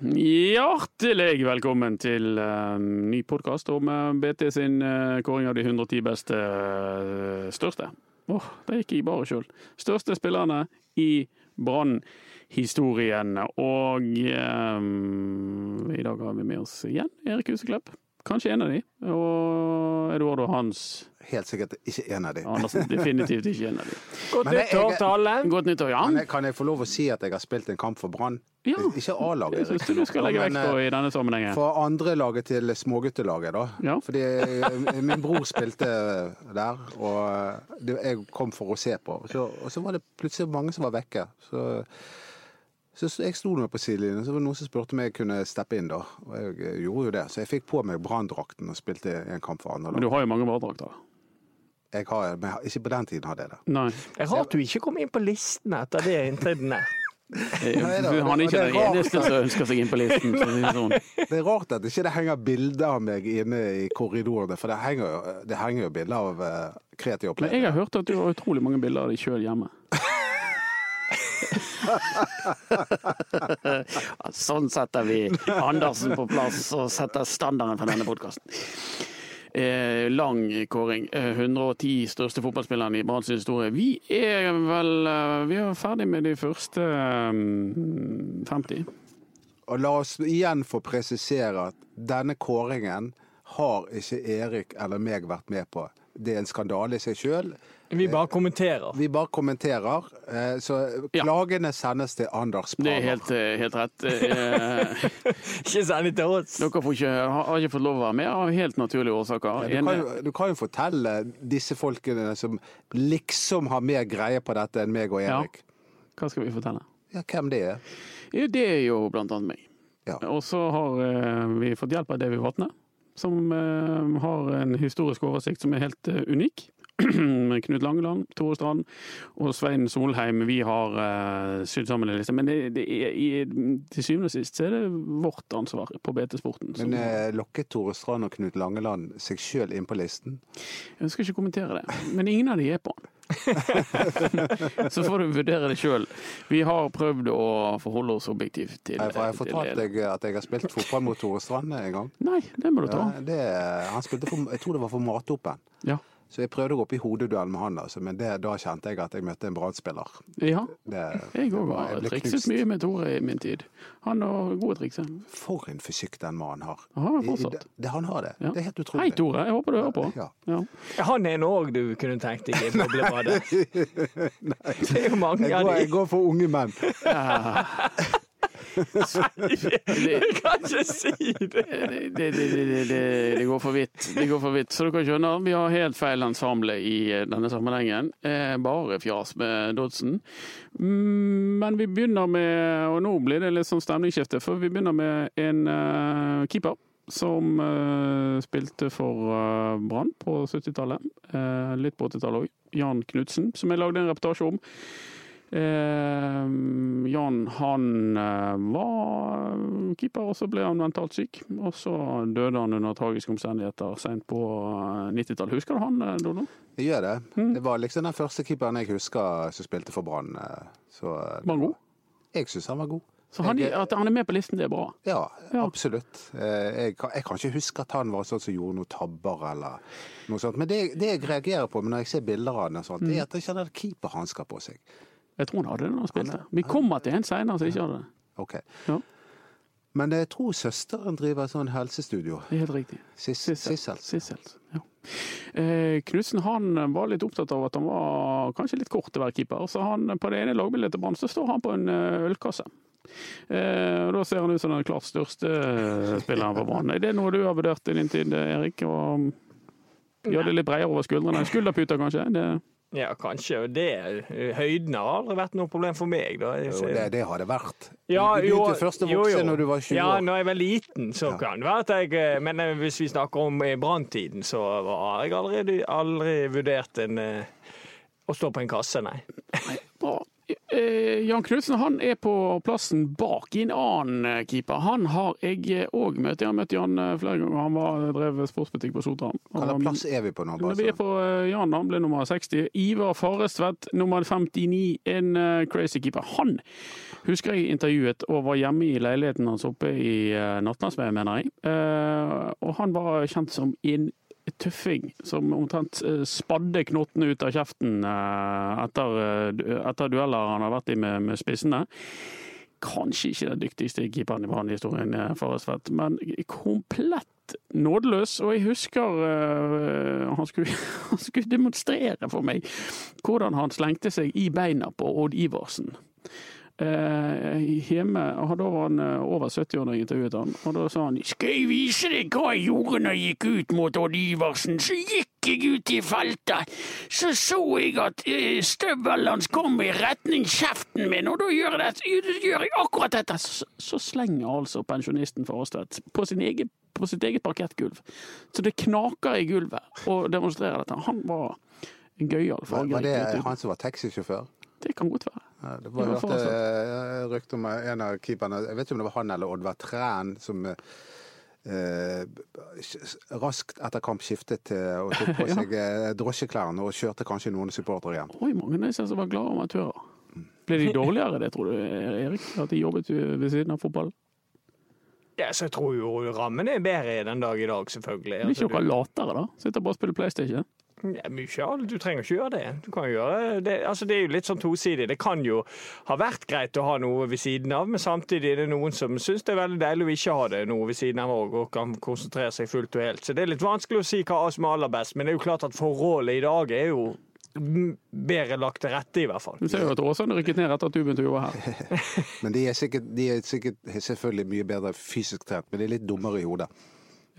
Hjertelig velkommen til uh, ny podkast om uh, BT sin uh, kåring av de 110 beste største. Åh, oh, det gikk i bare sjøl. Største spillerne i Brann-historien. Og i dag har vi med oss igjen Erik Huseklepp. Kanskje en av de. Og Eduardo Hans Helt sikkert ikke en av de. Andersen definitivt ikke en av de. Godt nyttår til alle. Godt nyttår, ja. Men kan jeg få lov å si at jeg har spilt en kamp for Brann? Ja. Ikke A-laget. Det syns du skal legge vekt på i denne sammenhengen. Fra andre laget til småguttelaget, da. Ja. Fordi eh, min bror spilte der, og jeg kom for å se på. Så, og så var det plutselig mange som var vekke. Så så jeg sto nå på sidelinjen, så var det noen som spurte om jeg kunne steppe inn da. Og jeg gjorde jo det. Så jeg fikk på meg branndrakten og spilte en kamp for andre. Men du har jo mange branndrakter? Jeg har, men ikke på den tiden hadde jeg det. Nei. Det er rart du ikke kom inn på listen etter det inntredene. Han er ikke den eneste som ønsker seg inn på listen. Sånn. Det er rart at ikke det henger bilder av meg inne i korridorene, for det henger, det henger jo bilder av uh, kreative opplevelser. Jeg har hørt at du har utrolig mange bilder av deg sjøl hjemme. sånn setter vi Andersen på plass og setter standarden for denne podkasten. Eh, lang kåring. Eh, 110 største fotballspillerne i Branns historie. Vi er vel eh, vi er ferdig med de første um, 50. Og la oss igjen få presisere at denne kåringen har ikke Erik eller meg vært med på. Det er en skandale i seg sjøl. Vi bare kommenterer. Vi bare kommenterer. Eh, så klagene sendes til Anders Prager. Det er helt, eh, helt rett. Eh, ikke send det til oss. Dere ikke, har ikke fått lov å være med av helt naturlige årsaker. Ja, du, kan jo, du, kan jo, fortelle disse folkene som liksom har mer greie på dette enn meg og Erik. Ja. Hva skal vi fortelle? Ja, Hvem det er? Ja, det er jo blant annet meg. Ja. Og så har uh, vi fått hjelp av Davy Vatne, som har en historisk oversikt som er helt unik. Knut Langeland, Tore Strand og Svein Solheim. Vi har uh, sydd sammen en liste. Men det, det er, i, til syvende og sist så er det vårt ansvar på BT-sporten. Men uh, lokket Tore Strand og Knut Langeland seg sjøl inn på listen? Jeg skal ikke kommentere det, men ingen av de er på den. så får du vurdere det sjøl. Vi har prøvd å forholde oss objektivt til Jeg har fortalt deg at jeg har spilt fotball mot Tore Strand en gang. Nei, det må du ta. Ja, det, han spilte for, jeg tror det var for Matopen. Ja. Så jeg prøvde å gå opp i hodeduell med han, altså, men det, da kjente jeg at jeg møtte en Brann-spiller. Ja, jeg òg har trikset mye med Tore i min tid. Han har gode trikser. For en fysikk den mannen har. Han har fortsatt. I, det, han har det. Ja. Det er helt utrolig. Hei Tore, jeg håper du hører på. Ja. Ja. Han er en òg du kunne tenkt deg i boblebadet. det er jo mange av de. Jeg går for unge menn. Ja. du kan ikke si det. Det, det, det. går for vidt. Det går for vidt. Så dere skjønner, vi har helt feil ensemble i denne sammenhengen. Eh, bare fjas med Dodson. Men vi begynner med, og nå blir det litt sånn stemningsskifte, for vi begynner med en uh, keeper. Som uh, spilte for uh, Brann på 70-tallet. litt på 80-tallet òg. Jan Knutsen, som jeg lagde en reportasje om. Eh, Jan han eh, var keeper, og så ble han mentalt syk. Og så døde han under tragiske omstendigheter sent på 90-tallet. Husker du han, Dodo? Jeg gjør det. Mm. Det var liksom den første keeperen jeg husker som spilte for Brann. Var han god? Jeg syns han var god. Så han, jeg, at han er med på listen, det er bra? Ja, ja. absolutt. Jeg, jeg, kan ikke huske at han var sånn som gjorde noen tabber eller noe sånt. Men det, det jeg reagerer på når jeg ser bilder av ham, mm. er at han ikke hadde keeperhansker på seg. Jeg tror han hadde det da han spilte. Vi kommer til en senere som ikke hadde det. Ok. Ja. Men jeg tror søsteren driver sånn helsestudio. Det er helt riktig. Sissel. Sissel. Ja. Eh, Knutsen han var litt opptatt av at han var kanskje litt kort til å være keeper. Så han, på det ene lagbildet til Brann så står han på en ølkasse. Eh, og Da ser han ut som den klart største spilleren på Brann. Er det noe du har vurdert i din tid, Erik? Å gjøre det litt bredere over skuldrene? Skulderputer, kanskje? Det Ja, kanskje. Og det Høyden har aldri vært noe problem for meg. da. Jo, det, det har det vært. Ja, du begynte først å vokse når du var 20 Ja, år. når jeg var liten, så Ja. kan det være at jeg eh, Men eh, hvis vi snakker om branntiden, så har jeg aldri, aldri vurdert en eh, å stå på en kasse, nei. nei. Bra. Eh, Jan Knutsen han er på plassen bak i en annen eh, keeper. Han har jeg òg møtt. Jeg har møtt Jan eh, flere ganger. Han var, drev sportsbutikk på Sotra. Hvilken plass er vi på nå? Bare vi er på eh, Jan, han ble nummer 60. Ivar Farestvedt, nummer 59. En eh, crazy keeper. Han husker jeg intervjuet og var hjemme i leiligheten hans oppe i Nattlandsveien, mener jeg. Eh, og han var kjent som en tøffing som omtrent eh, spadde knottene ut av kjeften eh, etter, eh, etter dueller han har vært i med, med spissene. Kanskje ikke den dyktigste keeperen i Brann-historien, men komplett nådeløs. Og jeg husker uh, han, skulle, han skulle demonstrere for meg hvordan han slengte seg i beina på Odd Iversen. Eh, hjemme, var han eh, over 70 år da jeg intervjuet han, og da sa han Skal jeg vise deg hva jeg gjorde når jeg gikk ut mot Odd Iversen? Så gikk jeg ut i feltet, så så jeg at eh, støvelen hans kom i retning kjeften min, og da gjør jeg, det, gjør jeg akkurat dette. Så, så slenger altså pensjonisten Farestvedt på, sin egen, på sitt eget parkettgulv. Så det knaker i gulvet og demonstrerer dette. Han var en gøyal fargerik. var det han som var taxisjåfør? Det kan godt være. Ja, det var hørte eh, rykte om en av keeperne Jeg vet ikke om det var han eller Oddvar Træn som eh, raskt etter kamp skiftet til og tok på seg ja. drosjeklærne og kjørte kanskje noen supportere hjem. Oi, mange av disse som var glade amatører. Ble de dårligere det, tror du, Erik? At de jobbet ved siden av fotball? Ja, så jeg tror jo rammen er bedre den dag i dag, selvfølgelig. Blir ikke noe dere latere, da? Sitter bare og spiller PlayStation? Ja, mye av. Du trenger ikke gjøre det. Du kan gjøre det. Altså, det er jo litt sånn tosidig. Det kan jo ha vært greit å ha noe ved siden av, men samtidig er det noen som syns det er veldig deilig å ikke ha det noe ved siden av òg, og kan konsentrere seg fullt og helt. Så det er litt vanskelig å si hva som er aller best, men det er jo klart at forholdet i dag er jo bedre lagt til rette, i hvert fall. Du ser jo at Åsane rykket ned etter at du begynte å jobbe her. Men de er, sikkert, de er sikkert selvfølgelig mye bedre fysisk trent, men de er litt dummere i hodet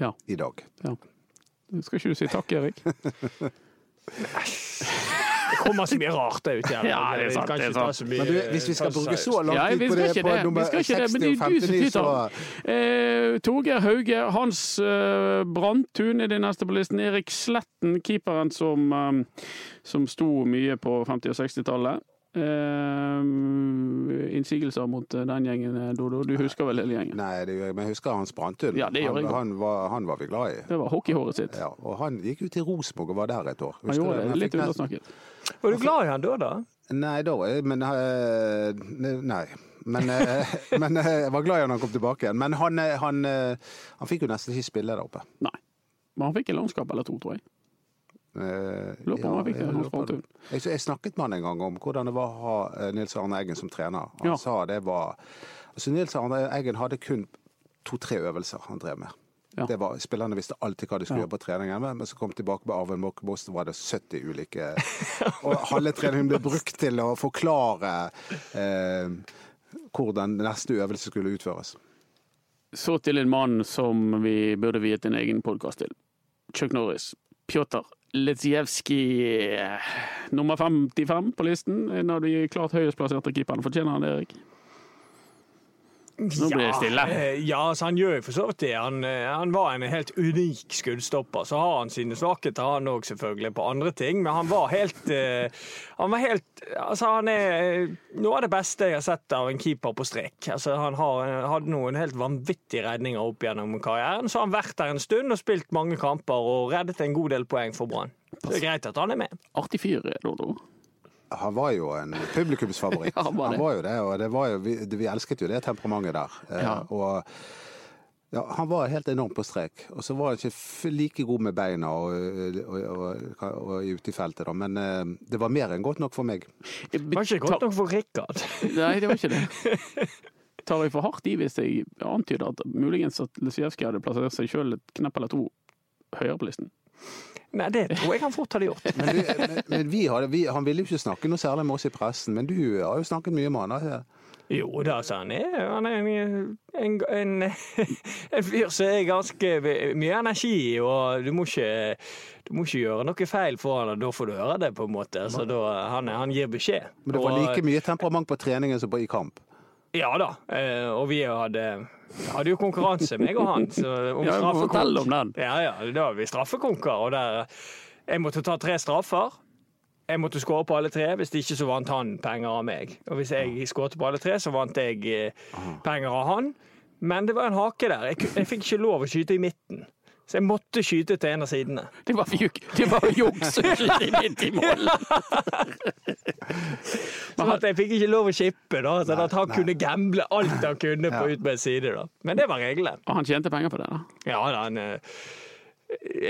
Ja. i dag. ja. Skal ikke du si takk, Erik? Det kommer så mye rart ut her. Ja, det er sant, det er sant. mye Men du, hvis vi skal bruke så lang tid vi på det på det. Nummer skal ikke det, 60 men og er du som 59, så Eh, Torgeir Hauge, Hans eh, Brandtun er de neste på listen. Erik Sletten, keeperen som, eh, som sto mye på 50- og 60-tallet. Eh, innsigelser mot eh, den gjengen, eh, Dodo. Du husker vel hele gjengen? Nei, det gjør jeg, men jeg husker Hans Brandtun. Ja, han, han, var, han var vi glad i. Det var hockeyhåret sitt. Ja, og han gikk jo til Rosenborg og var der et år. Han gjorde det, det. Litt undersnakket. Var du glad i han da, da? Nei, da Men Nei. Men, men jeg var glad i han da han kom tilbake igjen. Men han, han, han fikk jo nesten ikke spille der oppe. Nei. Men han fikk en landskap eller to, tror jeg. Eh, Lurer på om han fikk det, jeg snakket med han en gang om hvordan det var å ha eh, Nils Arne Eggen som trener. Han Ja. sa det var Altså, Nils Arne Eggen hadde kun to-tre øvelser han drev med. Ja. Det var, Spillerne visste alltid hva de skulle Ja. gjøre på treningen, men så kom tilbake med Arven Mokkebos, så var det 70 ulike Og halve treningen ble brukt til å forklare eh, hvordan neste øvelse skulle utføres. Så til en mann som vi burde viet en egen podkast til. Chuck Norris. Pjotr Letsjevskij, nummer 55 på listen. En av de klart høyest plasserte keeperne. Fortjener han det, Erik? Nå blir det stille. eh, Ja, så han gjør jo for så vidt det. Han, eh, han var en helt unik skuddstopper. Så har han sine svakheter, han òg, selvfølgelig, på andre ting. Men han var helt eh, Han var helt Altså, han er noe av det beste jeg har sett av en keeper på strek. Altså, han har, hadde noen helt vanvittige redninger opp gjennom karrieren. Så har han vært der en stund og spilt mange kamper og reddet en god del poeng for Brann. Så det er greit at han er med. Artig fyr, Dodo. Han var jo en publikumsfavoritt. Ja, han var det. jo det, og det var jo, vi, vi elsket jo det temperamentet der. Eh, Ja. Og ja, han var helt enormt på strek. Og så var han ikke like god med beina og, og, og, og, og ute i feltet, da. Men uh, det var mer enn godt nok for meg. Det var ikke godt nok for Rikard. Nei, det var ikke det. Tar jeg for hardt i hvis jeg antyder at muligens at Lesijevskij hadde plassert seg sjøl et knapp eller to høyere på listen? Nei, det tror jeg han fort hadde gjort. Men, du, men, men vi hadde, vi, han ville jo ikke snakke noe særlig med oss i pressen, men du har jo snakket mye med han. da. Jo da, sa han. er- Han er en, en, en, en fyr som er ganske mye energi og du må ikke du må ikke gjøre noe feil for han, og da får du høre det, på en måte. Så da, han, han gir beskjed. Men det var like mye temperament på treningen som på i kamp. Ja da, eh, og vi hadde, hadde jo konkurranse, meg og han. Så om Ja, fortell om den. Ja, ja, da var vi straffekonker, og der Jeg måtte ta tre straffer. Jeg måtte skåre på alle tre, hvis ikke så vant han penger av meg. Og hvis jeg skåret på alle tre, så vant jeg eh, penger av han. Men det var en hake der. Jeg, jeg fikk ikke lov å skyte i midten. Så jeg måtte skyte til en av sidene. Det var, fjuk, det var juks å skyte midt i mål. Så at jeg fikk ikke lov å chippe, da. Så Nei, at han nei. kunne gamble alt han kunne på Ja. ut med en side. da. Men det var reglene. Og han tjente penger på det, da. Ja da, han eh,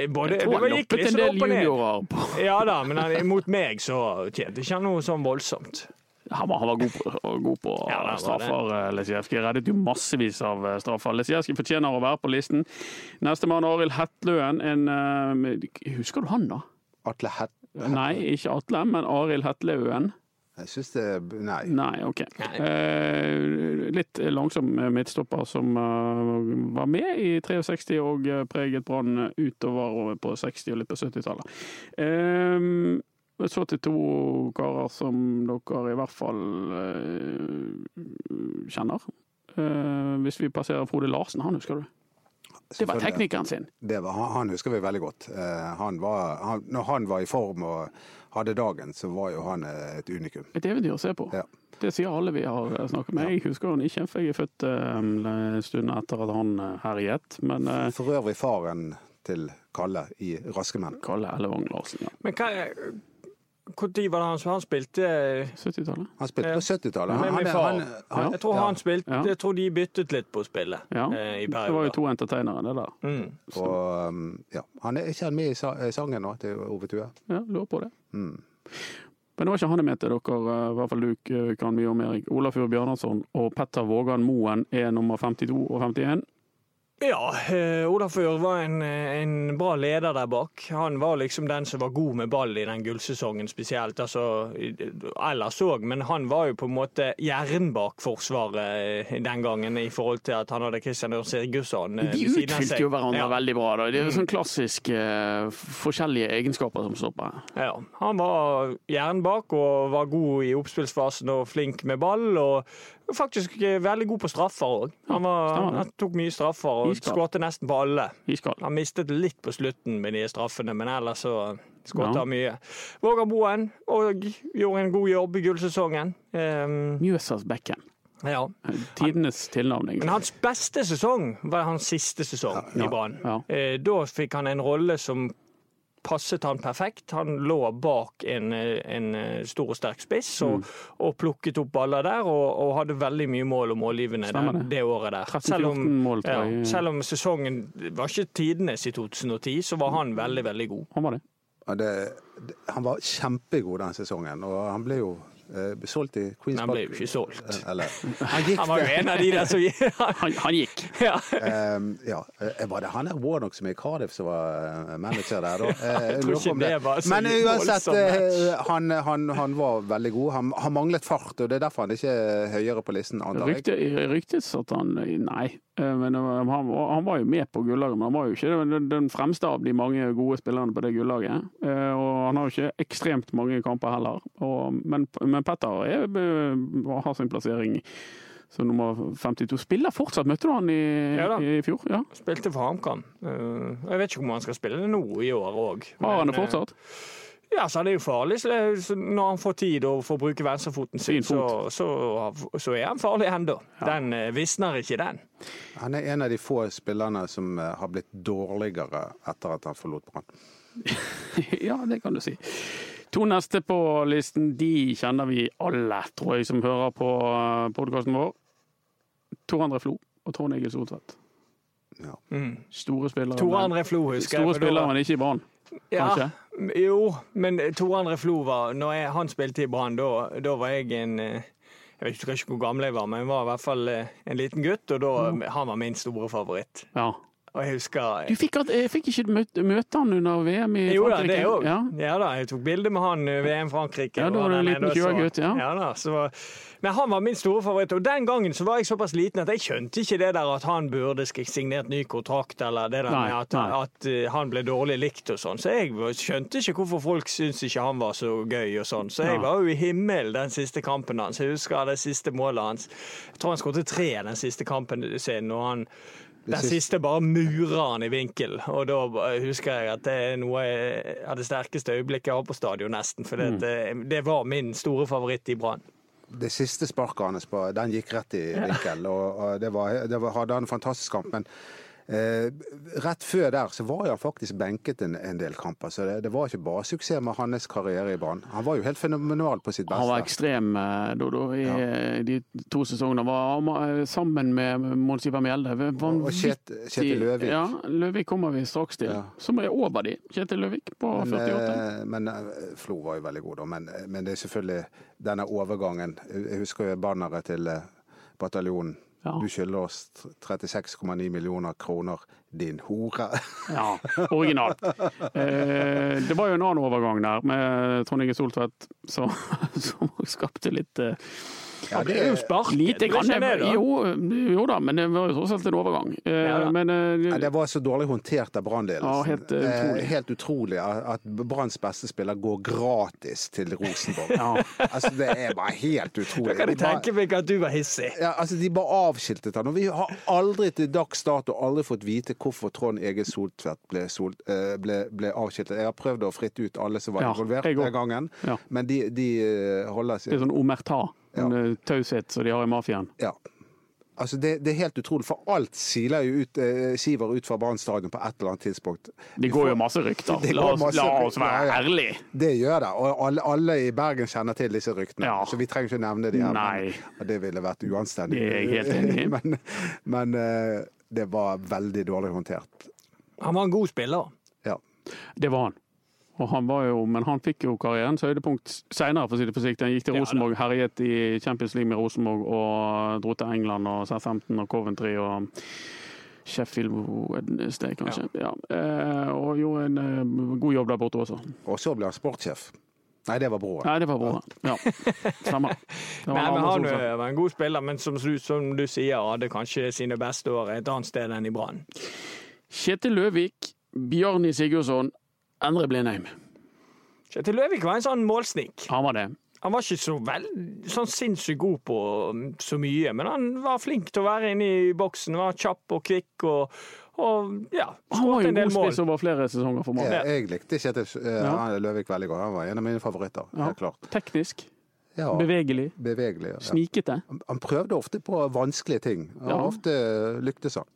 både, Jeg tror han loppet en sånn del juniorer på Ja da, men han, mot meg så tjente ikke han noe sånn voldsomt. Han var, han var god på, god på Ja, straffer, eh, Lesijevskij. Reddet jo massevis av eh, straffer. Lesijevskij fortjener å være på listen. Nestemann Arild Hetløen. En, eh, husker du han, da? Atle Het... Nei, ikke Atle, men Arild Hetløen. Jeg syns det Nei. Nei, OK. Nei. Eh, litt langsom midtstopper som uh, var med i 63 og preget Brann utover på 60- og litt på 70-tallet. Eh, så til to karer som dere i hvert fall eh, kjenner. Eh, hvis vi passerer Frode Larsen, han husker du? Det var teknikeren sin. Det var, han, husker vi veldig godt. Eh, han var, han, når han var i form og hadde dagen, så var jo han et unikum. Et eventyr å se på. Ja. Det sier alle vi har snakket med. Jeg husker han ikke, for jeg er født en stund etter at han herjet. Men For øvrig faren til Kalle i Raske menn. Kalle Ellevang Larsen, ja. Men hva Når var det han, han spilte 70-tallet. Han spilte på 70-tallet. Ja. Min far. han- han- Jeg tror ja. han spilte Ja. Jeg tror de byttet litt på spillet Ja. eh, i Det var jo to entertainere, det der. Mm. Og, um, ja. Han er ikke han med i sangen nå til Ove Tue? Ja, lurer på det. Mm. Men det var ikke han jeg mente dere, eh, i hvert fall du eh, kan mye om Erik. Olafur Bjørnarsson og Petter Vågan Moen er nummer 52 og 51. Ja, eh, Olafur var en, eh, en bra leder der bak. Han var liksom den som var god med ball i den gullsesongen spesielt. Altså, ellers òg, men han var jo på en måte hjernen bak Forsvaret eh, den gangen i forhold til at han hadde Christian Ør Sigurdsson De utfylte jo hverandre Ja. veldig bra. Da. Det er sånn klassisk eh, forskjellige egenskaper som stopper. Ja, han var hjernen bak og var god i oppspillsfasen og flink med ball. Og faktisk eh, veldig god på straffer òg. Han, han tok mye straffer og skåret nesten på alle. Iskald. Han mistet litt på slutten med de straffene, men ellers så skåret Ja. han mye. Våger Boen og gjorde en god jobb i gullsesongen. Um, Mjøsas bekken. ja. Tidenes tilnavning. Men hans beste sesong var hans siste sesong Ja, i Brann. ja. Eh, Da fikk han en rolle som passet han perfekt. Han lå bak en, eh, en eh, stor og sterk spiss og, Mm. og plukket opp baller der, og, og hadde veldig mye mål og målgivende det, det. det året der. Selv om, mål, ja, selv om sesongen var ikke tidenes i 2010, så var han veldig, veldig god. Han var det. Ja, det, det, han var kjempegod den sesongen, og han ble jo eh, solgt i Queens Men han ble jo ikke solgt. Eh, Eller Han gikk Han var jo en av de der som Han, han gikk. ja. Um, ja. eh, Var det han der Warnock som er i Cardiff som var eh, manager der, da? Eh, Jeg tror ikke det var så Men uansett, eh, han, han, han var veldig god. Han, han manglet fart, og det er derfor han ikke er høyere på listen, antar jeg. Rykte, ryktes at han Nei, eh, men han, var- han var jo med på gullaget, men han var jo ikke den, fremste av de mange gode spillerne på det gullaget. Eh, Og han har jo ikke ekstremt mange kamper heller. Og, men, men Petter er, eh, har sin plassering som nummer 52. Spiller fortsatt, møtte du han i, Ja i fjor? Ja. Spilte for HamKam. Jeg vet ikke om han skal spille det nå i år òg. Har han det fortsatt? Ja, så det er jo farlig. Så det, så når han får tid og får bruke venstrefoten sin, så, så, så er han farlig ennå. Den uh, visner ikke, den. Han er en av de få spillerne som eh, har blitt dårligere etter at han forlot Brann. ja, det kan du si. To neste på listen, de kjenner vi alle, tror jeg, som hører på podkasten vår. Tor André Flo og Trond Egil Soltvedt. Ja. Mm. Store spillere. Tor André Flo husker Store jeg, Store spillere, men ikke i Brann. Ja, jo, men Tor André Flo var Når jeg, han spilte i Brann, da, da var jeg en eh, Jeg vet ikke hvor gammel jeg var, men jeg var i hvert fall eh, en liten gutt, og da, han var min store favoritt. Ja. Og jeg husker Du fikk, jeg fikk ikke møte, møte han under VM i Jo da, det òg. Ja. Ja. da, jeg tok bilde med han i VM Frankrike. Ja, da var du en liten så- ja. ja da, så, men han var min store favoritt. Og den gangen så var jeg såpass liten at jeg skjønte ikke det der at han burde signert ny kontrakt, eller det der Nei, med at, at eh, han ble dårlig likt og sånn. Så jeg skjønte ikke hvorfor folk syntes ikke han var så gøy og sånn. Så jeg var jo i himmelen den siste kampen hans. Jeg husker det siste målet hans. Jeg tror han skåret tre den siste kampen sin, og han den siste- siste bare murer han i vinkel, og da husker jeg at det er noe av det sterkeste øyeblikket jeg har på stadion, nesten. For Mm. det, det var min store favoritt i Brann. Det siste sparket hans den gikk rett i vinkel, og, og det, var, det var, hadde han en fantastisk kamp. Men rett før der så var han faktisk benket en, en del kamper, så det, det var ikke bare suksess med hans karriere i Brann. Han var jo helt fenomenal på sitt beste. Han var ekstrem eh, Dodo, i ja. de to sesongene. Var eh, sammen med Mons Ivar Mjelde. Og Kjet- Kjetil Løvik. Ja, Løvik kommer vi straks til. Ja. Som er over de, Kjetil Løvik på Men, 48. eh, men eh, Flo var jo veldig god, da. Men, men det er selvfølgelig denne overgangen. Jeg husker jo banneret til eh, bataljonen. Ja. Du skylder oss 36,9 millioner kroner, din hore. Ja, originalt. Eh, det var jo en annen overgang der med Trond Inge Soltvedt som, som skapte litt eh, Ja, det er jo spark. Lite grann. Jo, jo da, men det var jo tross alt en overgang. Eh, Ja men eh, Ja, det var så dårlig håndtert av Ja, Brannledelsen. helt, eh. Eh, helt utrolig at Branns beste spiller går gratis til Rosenborg. Ja. Altså, det er bare helt utrolig. Da kan jeg tenke meg at du var hissig. ja, altså, de bare avskiltet han. Og vi har aldri til dags dato aldri fått vite hvorfor Trond Ege Soltvedt ble, sol, eh, ble, ble avskiltet. Jeg har prøvd å fritte ut alle som var involvert den gangen, Ja. men de, de holder holder det er sånn omerta. En Ja. eh, taushet som de har i mafiaen. Ja. Altså det, det er helt utrolig, for alt siler jo ut, eh, siver ut fra Brann stadion på et eller annet tidspunkt. Det går jo masse rykter. Det La oss, masse la oss være ja, ja. ærlige. Det gjør det, og alle, alle i Bergen kjenner til disse ryktene. Ja. Så vi trenger ikke nevne de her. Nei. Men, det ville vært uanstendig. Det er jeg helt enig i. men men eh, det var veldig dårlig håndtert. Han var en god spiller. Ja. Det var han. Og han var jo, men han fikk jo karrierens høydepunkt seinere, for å si det forsiktig. Han gikk til Rosenborg, herjet i Champions League med Rosenborg og dro til England og Southampton og Coventry og Sheffield Wednesday, kanskje. Ja. Eh, og gjorde en eh, god jobb der borte også. Og så ble han sportssjef. Nei, det var broren. Nei, det var broren. Ja, Samme. Det var Nei, men Han eh, var en god spiller, men som du, som du sier, hadde kanskje sine beste år et annet sted enn i Brann. Kjetil Løvik, Bjarni Sigurdsson, Endre Blindheim. Kjetil Løvik var en sånn målsnik. Han var det. Han var ikke så vel, sånn sinnssykt god på mm, så mye, men han var flink til å være inne i boksen. Var kjapp og kvikk og, og ja, Han var skåret jo en god del mål. spiss over flere sesonger for Brann. Jeg, jeg likte Kjetil eh, Ja. Løvik veldig godt. Han var en av mine favoritter. Ja. Helt klart. Teknisk, Ja, bevegelig, bevegelig. Ja. snikete. Han- Han prøvde ofte på vanskelige ting. Og Ja. ofte lyktes han.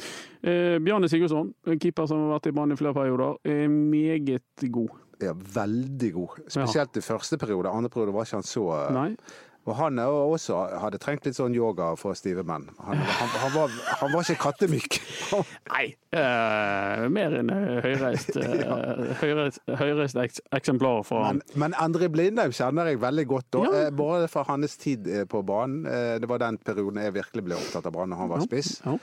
Ja. Eh, Bjarne Sigurdsson, keeper som har vært i banen i flere perioder, er meget god. Ja, veldig god. Spesielt i første periode. Andre periode var ikke han så eh, Nei. Og han er også hadde trengt litt sånn yoga for stive menn. Han, han, han, var, han var ikke kattemyk. Nei. Uh, mer enn eh, høyreist, eh, høyreist, høyreist eks eksemplar fra Men, men Endre Blindheim kjenner jeg veldig godt. Da. Ja. Eh, Både fra hans tid eh, på banen. Eh, Det var den perioden jeg virkelig ble opptatt av Brann, når han var spiss. Ja.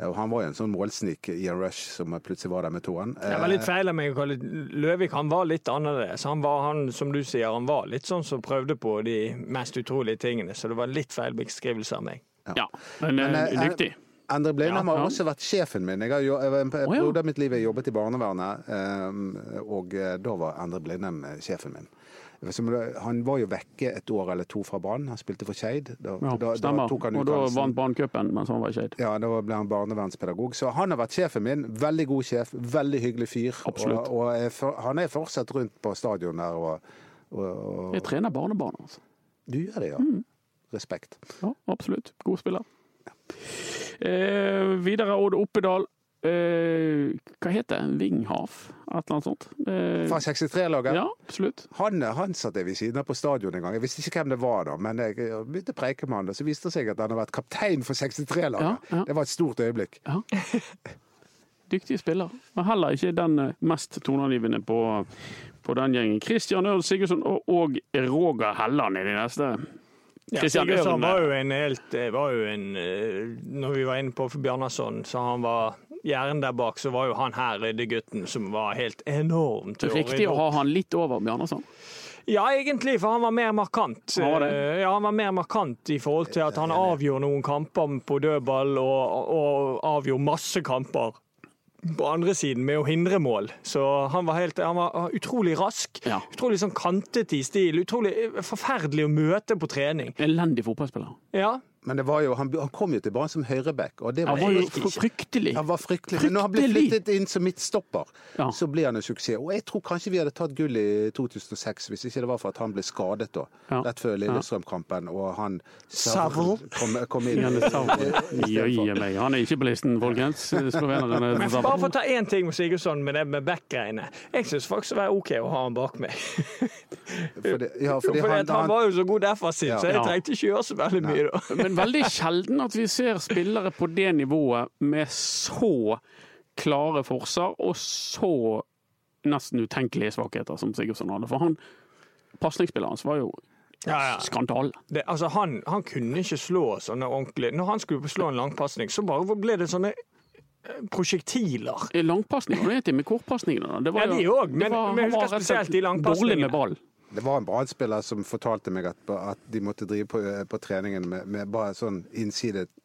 Eh, Og han var jo en sånn målsnik i en rush som plutselig var der med tåen. Det var litt feil av meg å kalle Løvik. Han var litt annerledes. Han var, han, som du sier, han var litt sånn som prøvde på de mest utrolige tingene, så det var litt feil beskrivelse av meg. ja. Men, Men, eh, eh, dyktig. Endre Blindheim Ja, har også vært sjefen min. Jeg har jo, en periode av mitt liv jeg jobbet i barnevernet, eh, og eh, da var Endre Blindheim eh, sjefen min. Som Han var jo vekke et år eller to fra Brann. Han spilte for Skeid. Da, Ja, da, da tok han Og da vant vant Branncupen mens han var i Skeid. Ja, da ble han barnevernspedagog. Så han har vært sjefen min. Veldig god sjef, veldig hyggelig fyr. Absolutt. Og, og er han er fortsatt rundt på stadion der og, og, Jeg trener barnebarn, altså. Du gjør det, ja. Mm. Respekt. Ja, absolutt. God spiller. Eh, videre Odd Oppedal. Eh, hva heter det? Vinghaf? Et eller annet sånt? Uh, Fra 63-laget. ja, absolutt. Han, han satt jeg ved siden av på stadion en gang. Jeg visste ikke hvem det var da, men jeg begynte å preike med han. Og så viste det seg at han har vært kaptein for 63-laget. Ja, ja. Det var et stort øyeblikk. Ja. Dyktig spiller. Men heller ikke den eh, mest toneangivende på, på den gjengen. Christian Ørn Sigurdsson og, og Roger Helland i de neste. Ja, Christian Ørn, var jo en helt eh, var jo en, eh, Når vi var inne på Bjarnason, så han var gjerden der bak, så var jo han her ryddegutten som var helt enormt. å Riktig rydde å ha han litt over Bjarnason. Ja, egentlig, for han var mer markant. Han var? Eh, Ja, han var mer markant i forhold til at han avgjorde noen kamper på dødball, og, og avgjorde masse kamper på andre siden med å hindre mål. Så han var, helt, han var utrolig rask. Ja. Utrolig sånn kantete i stil. Utrolig forferdelig å møte på trening. Elendig fotballspiller. Ja, Men det var jo, han, han kom jo til Brann som høyreback, og det Han var, var jo fryktelig. Han var fryktelig. Men når han ble flyttet inn som midtstopper, Ja. så ble han en suksess. Og jeg tror kanskje vi hadde tatt gull i 2006 hvis ikke det var for at han ble skadet da. Ja. Rett før Lillestrøm-kampen, og han Savl. kom, kom inn. Jøye meg. Han er ikke på listen, folkens. Men bare for å ta én ting med Sigurdsson med det med back-greiene. Jeg syns faktisk det var OK å ha han bak meg. Fordi, ja, Fordi fordi han, han han, var jo så god defensiv, Ja. så jeg Ja. trengte ikke gjøre så veldig mye da. Men veldig sjelden at vi ser spillere på det nivået med så klare forser og så nesten utenkelige svakheter som Sigurdsson hadde. For han, pasningsspilleren hans var jo Ja, ja. skandale. Altså han, han kunne ikke slå sånne ordentlig Når han skulle slå en langpasning, så bare ble det sånne prosjektiler. prosjektiler. hva heter det med kortpasningene. Det var Ja, de òg, men- var- men husker spesielt de langpasningene. Dårlig med ball. Det var en Brann-spiller som fortalte meg at, at de måtte drive på, på treningen med, med bare sånn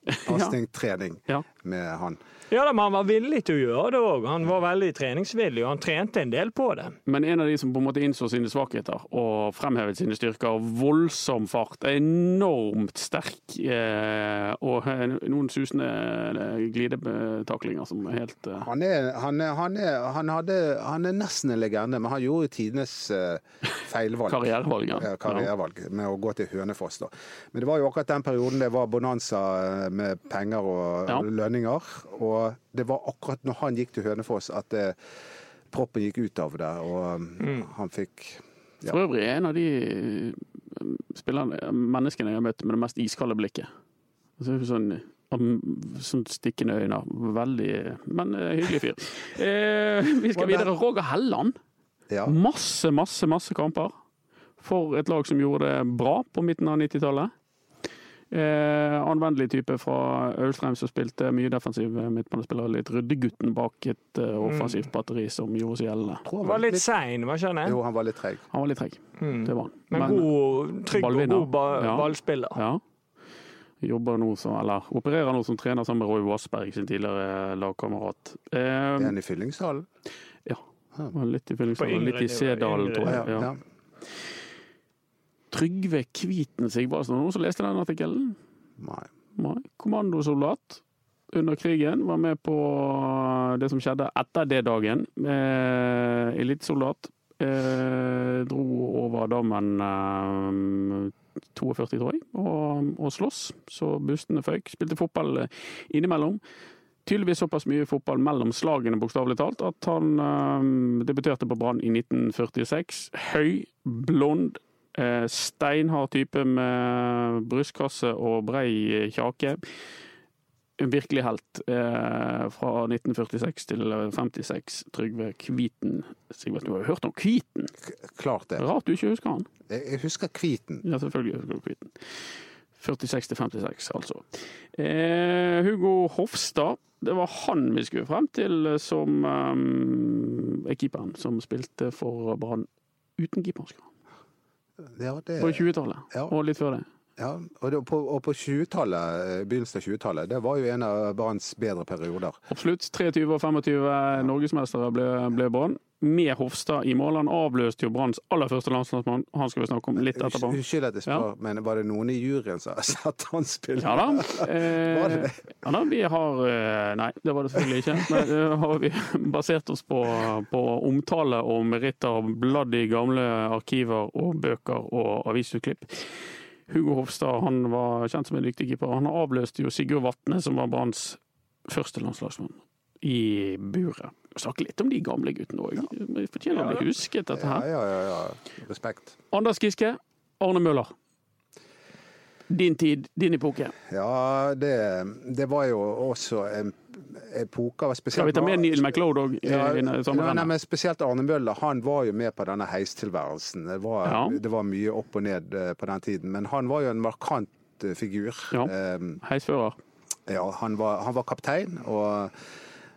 innsidepasningstrening Ja. med han. Ja da, men han var villig til å gjøre det òg. Han var veldig treningsvillig, og han trente en del på det. Men en av de som på en måte innså sine svakheter og fremhevet sine styrker. Voldsom fart, enormt sterk eh, og eh, noen susende eh, glidetaklinger som er helt eh, Han er, han, er, han, er, han, hadde, han er nesten en legende, men han gjorde jo tidenes eh, feilvalg. Karrierevalg, ja. Ja, karrierevalg med å gå til Hønefoss. Da. Men det var jo akkurat den perioden det var bonanza eh, med penger og Ja. lønninger. Og det var akkurat når han gikk til Hønefoss at det, proppen gikk ut av det, og Mm. han fikk Ja. For øvrig en av de eh, spillerne, menneskene jeg har møtt med det mest iskalde blikket. Sånn, am- sånn stikkende øyne. Veldig Men eh, hyggelig fyr. Eh, vi skal videre. Roger Helland. Ja. Masse, masse, masse kamper for et lag som gjorde det bra på midten av 90-tallet. Eh, anvendelig type fra Austrheim som spilte mye defensiv midtbanespiller. Litt ryddegutten bak et eh, offensivt batteri som gjorde seg gjeldende. Han Var litt sein, var ikke han det? Jo, han var litt treg. Han var litt treg, Mm. det var han. Men, god, trygg og god ba Ja. ballspiller. Ja. Jobber nå som, eller opererer nå som trener sammen med Roy Wassberg, sin tidligere lagkamerat. Eh, Er han i Fyllingsdalen? Ja, litt i På Fyllingsdalen, litt i Sedalen, tror Ja, jeg. Ja. ja. Trygve Kviten Sigvardsen, noen som leste den artikkelen? Nei. Nei. Kommandosoldat under krigen. Var med på det som skjedde etter det dagen. Eh, Elitesoldat. Eh, dro over dammen eh, 42, tror jeg, og, og sloss. Så bustene føyk. Spilte fotball eh, innimellom. Tydeligvis såpass mye fotball mellom slagene, bokstavelig talt, at han eh, debuterte på Brann i 1946. Høy, blond, eh, steinhard type med brystkasse og brei eh, kjake. En virkelig helt eh, fra 1946 til 56. Trygve Kviten. Sigvard, du har jo hørt om Kviten? Klart det. Rart du ikke husker han. Jeg husker Kviten. Ja, selvfølgelig husker du Kviten. 46 til 56, altså. Eh, Hugo Hofstad, det var han vi skulle frem til eh, som um, er keeperen som spilte for Brann uten keeper. Ja, det, På 20-tallet, Ja. og litt før det. Ja, og, det, på, og på 20-tallet, eh, begynnelsen av 20-tallet, det var jo en av Branns bedre perioder. Absolutt. 23 og 25 norgesmestere ble, ble Brann. Med Hofstad i mål. Han avløste jo Branns aller første landslagsmann. Han skal vi snakke om litt etterpå. Unnskyld at jeg spør, men var det noen i juryen som har sett han spille? Ja da. Eh, det det? ja da, vi har eh, Nei, det var det selvfølgelig ikke. Men det har vi basert oss på, på omtale og meritter bladd i gamle arkiver og bøker og avisutklipp. Hugo Hofstad han var kjent som en dyktig keeper. Han avløste jo Sigurd Vatne, som var Branns første landslagsmann, i buret. Snakke litt om de gamle guttene òg. Vi fortjener å bli husket, dette Ja, her. ja, ja, ja. Respekt. Anders Giske, Arne Møller. Din tid, din epoke. Ja, det, det var jo også en epoke Skal vi ta med Neil McLeod òg? Ja, nei, men spesielt Arne Møller han var jo med på denne heistilværelsen. Det var, Ja. det var mye opp og ned eh, på den tiden. Men han var jo en markant eh, figur. Ja. Eh, Heisfører. ja, han, var, han var kaptein, og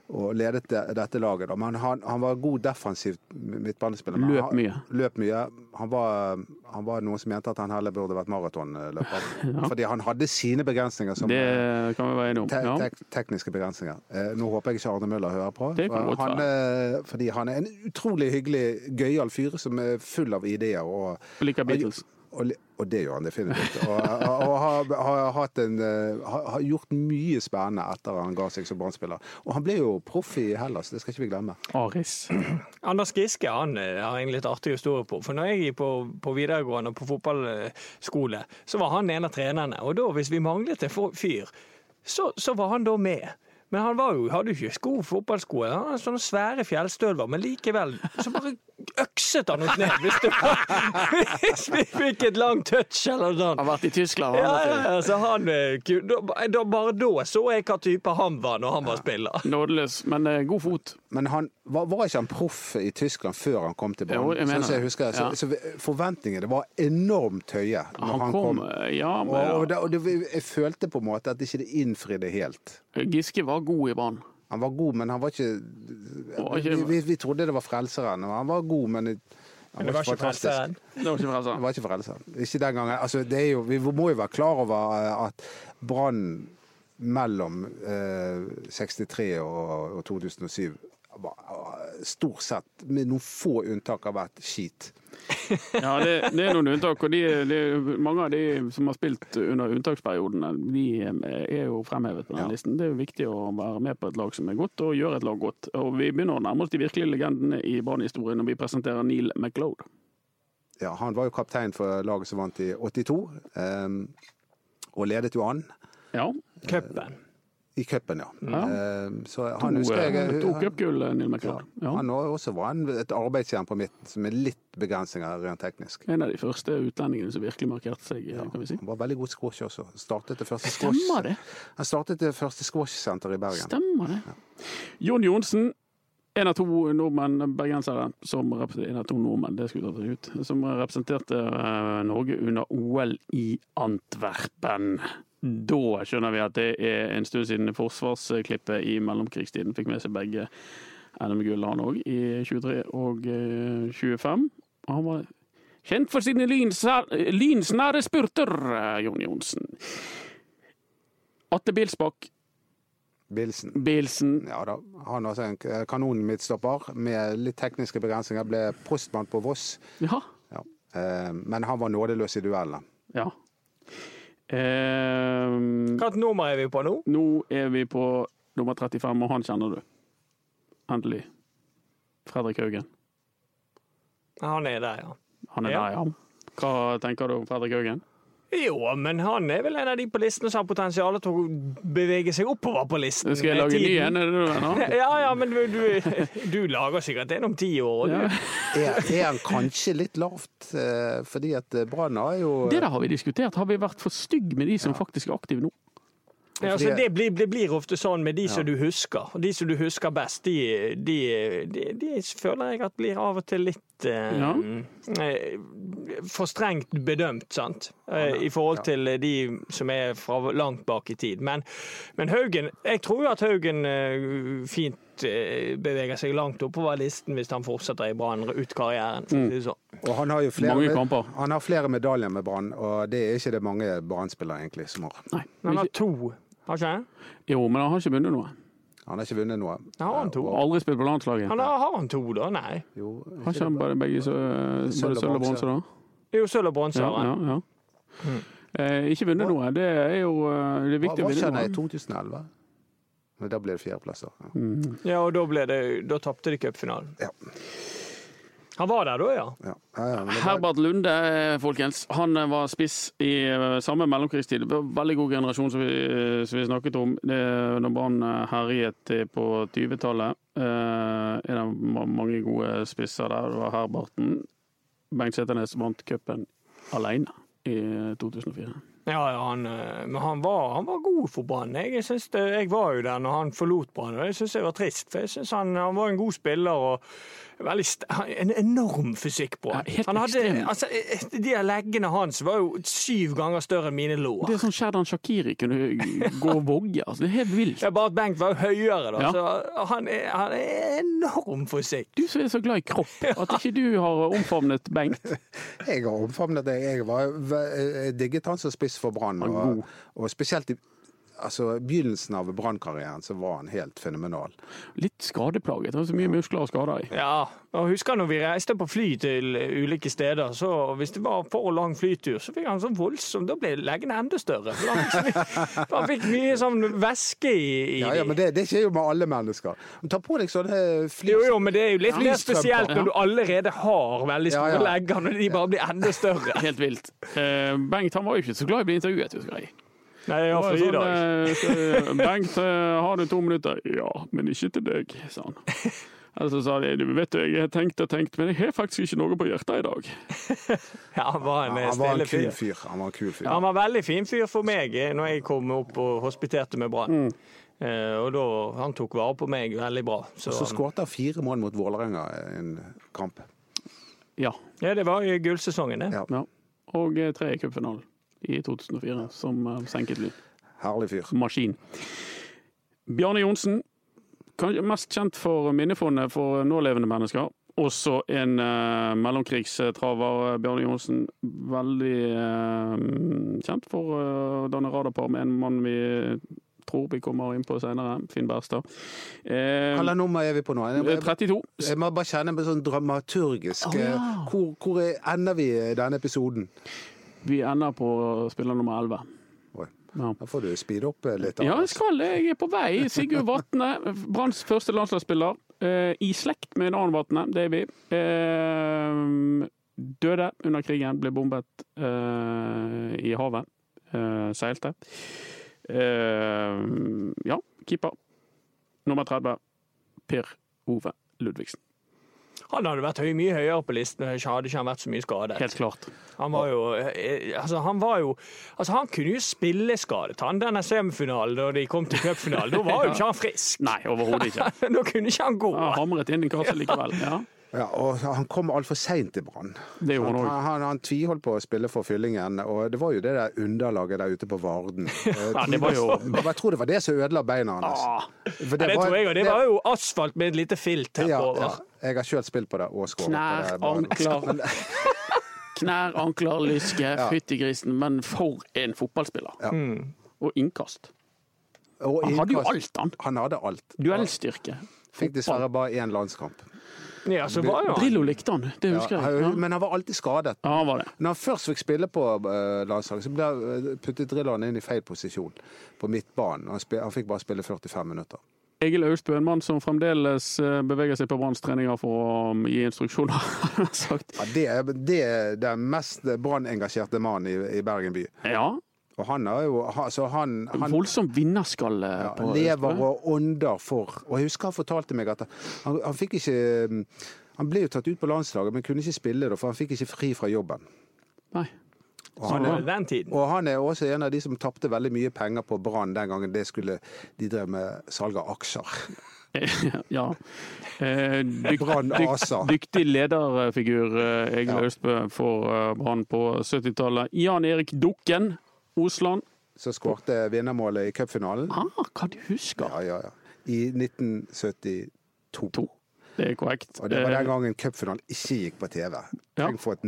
og ledet det- dette laget. Men han, han var god defensivt midtbanespiller. Løp Løp han- mye. Løp mye. Han var, han var noen som mente at han heller burde vært maratonløper. Fordi han hadde sine begrensninger som om. te Ja. tekniske begrensninger. Eh, nå håper jeg ikke Arne Møller hører på. Han, eh, fordi han er en utrolig hyggelig, gøyal fyr som er full av ideer. Og, Og liker Beatles. og, og det gjør han definitivt. Og, og, og har, har, hatt en, eh, har, har gjort mye spennende etter han ga seg som Brann-spiller. Og han ble jo proff i Hellas, det skal ikke vi glemme. Aris. Anders Giske han eh, har en litt artig historie på. For når jeg gikk på, på videregående og på fotballskole, så var han en av trenerne. Og da, hvis vi manglet en fyr, så, så var han da med. Men han var jo, hadde jo ikke sko, fotballsko. Han hadde sånne svære fjellstøvler, men likevel så bare økset han oss ned hvis, det var, hvis vi fikk et langt touch eller noe sånt. Har vært i Tyskland. Ja, han, ja, ja, så han, eh, da, da, bare da så jeg hva type han var når han var spiller. Nådeløs, men eh, god fot. Men han, var, var ikke han proff i Tyskland før han kom til Brann? Sånn som jeg husker, så, Ja. så forventningene var enormt høye når Han han, kom, kom. eh, ja, Og, men, og, det, og det, jeg følte på en måte at ikke det innfridde helt. Giske var god i Brann. Han var god, men han var ikke Vi, vi, trodde det var frelseren. og Han var god, men han Men det var ikke fantastisk. frelseren. Det var ikke Det var ikke frelseren. Ikke den gangen. Altså, det er jo, vi må jo være klar over eh, at Brann mellom eh, 63 og, og 2007 var eh, stort sett, med noen få unntak, har vært skit. Ja, det, det er noen unntak. og de, de, Mange av de som har spilt under unntaksperiodene, de eh, er jo fremhevet på den Ja. listen. Det er jo viktig å være med på et lag som er godt, og gjøre et lag godt. Og Vi begynner å nærme oss de virkelige legendene i Brann-historien når vi presenterer Neil McLeod. Ja, han var jo kaptein for laget som vant i 82, um, og ledet jo an Ja, Cupen. I cupen, ja. Ja. Så han to, husker jeg eh, to cupgull, Neil Ja. McLeod. Ja. Han også var også et arbeidsjern på midten, som med litt begrensninger rent teknisk. En av de første utlendingene som virkelig markerte seg, kan vi si. Han var veldig god squash også. Startet det første squash, Stemmer det. han startet det første squash-senteret i Bergen. Stemmer det. Jon Johnsen, en av to nordmenn, bergensere, som en av to nordmenn, det skulle tatt ut, som representerte eh, Norge under OL i Antwerpen. Da skjønner vi at det er en stund siden forsvarsklippet i mellomkrigstiden fikk med seg begge NM-gull, han òg, i 23 og eh, 25. Og han var kjent for sine lynsnære spurter, eh, Jon Johnsen. Atte Bilsbakk, Bilsen. Bilsen Ja da. Han var også en kanonmidstopper kanonmidtstopper med litt tekniske begrensninger. Ble postmann på Voss. Ja. Ja. Eh, Men han var nådeløs i duellene. ja. Ehm, Hvilket nummer er vi på nå? nå er vi på nummer 35, og han kjenner du. Endelig. Fredrik Haugen. Han er der, ja. Han er Ja. der, ja. Hva tenker du om Fredrik Haugen? Jo, men han er vel en av de på listen som har potensial til å bevege seg oppover på listen. Skal jeg lage ny en? Er det du mener? Ja, ja, men du, du, du lager sikkert en om ti år. Ja. Er, er han kanskje litt lavt? eh, Fordi at eh, Brann har jo Det der har vi diskutert. Har vi vært for stygge med de som faktisk er aktive nå? Ja, altså, det, blir, det blir ofte sånn med de som du husker. Og de som du husker best, de, de, de, de føler jeg at blir av og til litt Ja. eh, for strengt bedømt, sant. Eh, I forhold til de som er fra langt bak i tid. Men, men Haugen Jeg tror jo at Haugen eh, fint eh, beveger seg langt oppover listen hvis han fortsetter i Brann ut karrieren. det sånn. Og han har jo flere. Han har flere medaljer med Brann, og det er ikke det mange Brann-spillere egentlig som har. Nei. Men han har to, har ikke han? Jo, men han har ikke vunnet noe. Han har ikke vunnet noe. Har han to? Aldri spilt på landslaget. Han har, har han to, da? Nei. Jo, Har ikke han bare begge så- både Sølv og og bronse. da? Jo, sølv og bronse Ja, har han. ja, ja. Eh, ikke vunnet noe. Det er jo eh, det er viktig å vinne han i 2011? Men da ble det fjerdeplasser. Ja. Mm. Ja, og da, ble det, da tapte de cupfinalen. Ja. Han var der da, ja. Ja. Ja, ja, var- Herbert Lunde, eh, folkens. Han eh, var spiss i eh, samme mellomkrigstid. Det Veldig god generasjon som vi, som vi snakket om. Det, når Brann herjet på 20-tallet. Eh, en av mange gode spisser der. Det var Herberten. Bengt Seternes vant cupen alene i eh, 2004. Ja, ja han, men han var, han var god for Brann. Jeg, jeg var jo der når han forlot Brann, og det syns jeg var trist. For jeg synes han, han var en god spiller. og en enorm fysikk på han. Ja, han hadde, altså, eh, de her leggene hans var jo syv ganger større enn mine lår. Det er sånn Sherdan Shakiri kunne gå og vogge. Altså, det er helt vilt. Ja, bare at Bengt var jo høyere, da. Ja. Så han er, han er enorm fysikk. Du som er så glad i kropp, at ikke du har omfavnet Bengt. Jeg har omfavnet deg. Jeg, var, jeg digget han som spiss for Brann. Og, og spesielt i altså, begynnelsen av Brann-karrieren så var han helt fenomenal. Litt skadeplaget. Det var så mye muskler og skader i. Ja, og husker når vi reiste på fly til ulike steder, så hvis det var for lang flytur, så fikk han sånn voldsom Da ble leggene enda større. Han, han fikk mye sånn væske i, i Ja, ja, men det, det skjer jo med alle mennesker. Ta på deg sånne fly... Jo, jo, men det er jo litt mer spesielt når du allerede har veldig store Ja, ja. legger, når de bare blir enda større. Helt vilt. Uh, Bengt han var jo ikke så glad i å bli intervjuet, husker jeg. Nei, jeg har fri i sånn, dag. eh, Bengt, eh, har du to minutter? Ja, men ikke til deg, sa han. Så sa de, du vet du, jeg har tenkt og tenkt, men jeg har faktisk ikke noe på hjertet i dag. Ja, han var en Ja, han var stille en kul fyr. fyr. Han var en kul fyr. Ja, han var veldig fin fyr for meg eh, når jeg kom opp og hospiterte med Brann. Eh, og da, han tok vare på meg veldig bra. Så, Så skåret han fire mål mot Vålerenga i en kamp. Ja. ja, det var i gullsesongen, det. Ja. ja. Og eh, tre i cupfinalen i 2004, som eh, senket lyd. Herlig fyr. Maskin. Bjarne Johnsen, mest kjent for Minnefondet for nålevende mennesker. Også en uh, mellomkrigstraver, Bjarne Johnsen. Veldig uh, kjent for å uh, danne radarpar med en mann vi tror vi kommer inn på senere, Finn Berstad. Eh, Hvilket nummer er vi på nå? Jeg, jeg, 32. jeg må bare kjenne på sånn dramaturgisk. oh, ja. eh, Hvor, hvor er- ender vi i denne episoden? Vi ender på spiller nummer 11. Oi. Ja. Da får du speede opp eh, litt. Ja, jeg skal. Jeg er på vei. Sigurd Vatne, Branns første landslagsspiller. Eh, I slekt med en annen Vatne, det er vi. Eh, døde under krigen, ble bombet eh, i havet. Eh, seilte. Eh, ja, keeper. Nummer 30. Per Ove Ludvigsen. Han hadde vært høy, mye høyere på listen hadde ikke han vært så mye skadet. Helt klart. Han var jo eh, Altså, han var jo Altså, han kunne jo spille skadet, han, denne semifinalen da de kom til cupfinalen. Da var jo ikke han frisk. Nei, overhodet ikke. Da kunne ikke han gå. Han hamret inn i kassa likevel. Ja, Ja, og han kom altfor seint til Brann. det Han, han han, han tviholdt på å spille for Fyllingen, og det var jo det der underlaget der ute på Varden. Ja, det var jo- Jeg tror det var det som ødela beina hans. Ah, For Ja, det tror jeg, det var jo asfalt med et lite filt her ja, på. ja. Jeg har sjøl spilt på det og skåret Knær, ankler Knær, ankler, lyske, fytti grisen. Men for en fotballspiller. Ja. Mm. Og innkast. Og Han hadde jo alt, han. Han hadde alt. Duellstyrke. Fikk dessverre bare én landskamp. Ja, så var jo han Drillo likte han, det Ja, jeg. Ja, Men han var alltid skadet. ja han var det. Når han først fikk spille på eh, landslaget, så ble eh, puttet Drilloen inn i feil posisjon på midtbanen. Han, han fikk bare spille 45 minutter. Egil Austbø, en mann som fremdeles eh, beveger seg på Branns treninger for å um, gi instruksjoner. har sagt. Ja, det, er, det er den mest Brann-engasjerte mannen i, i Bergen by. Ja, Og han er jo altså han, han voldsom vinnerskalle ja, på lever og ånder for Og jeg husker han fortalte meg at han, han fikk ikke Han ble jo tatt ut på landslaget, men kunne ikke spille, da, for han fikk ikke fri fra jobben. Nei. Og han han, er og han er også en av de som tapte veldig mye penger på Brann den gangen det skulle de drev med salg av aksjer. ja. Eh, dykt, dykt, ASA. dyktig lederfigur, eh, Egil Ja. Austbø, for eh, Brann på 70-tallet. Jan Erik Dukken, Osland. Så skårte vinnermålet i cupfinalen. Ah, hva du husker? Ja, ja, ja. I 1972. To. Det er korrekt. Og det var den Eh, gangen cupfinalen ikke gikk på TV. Ja. For et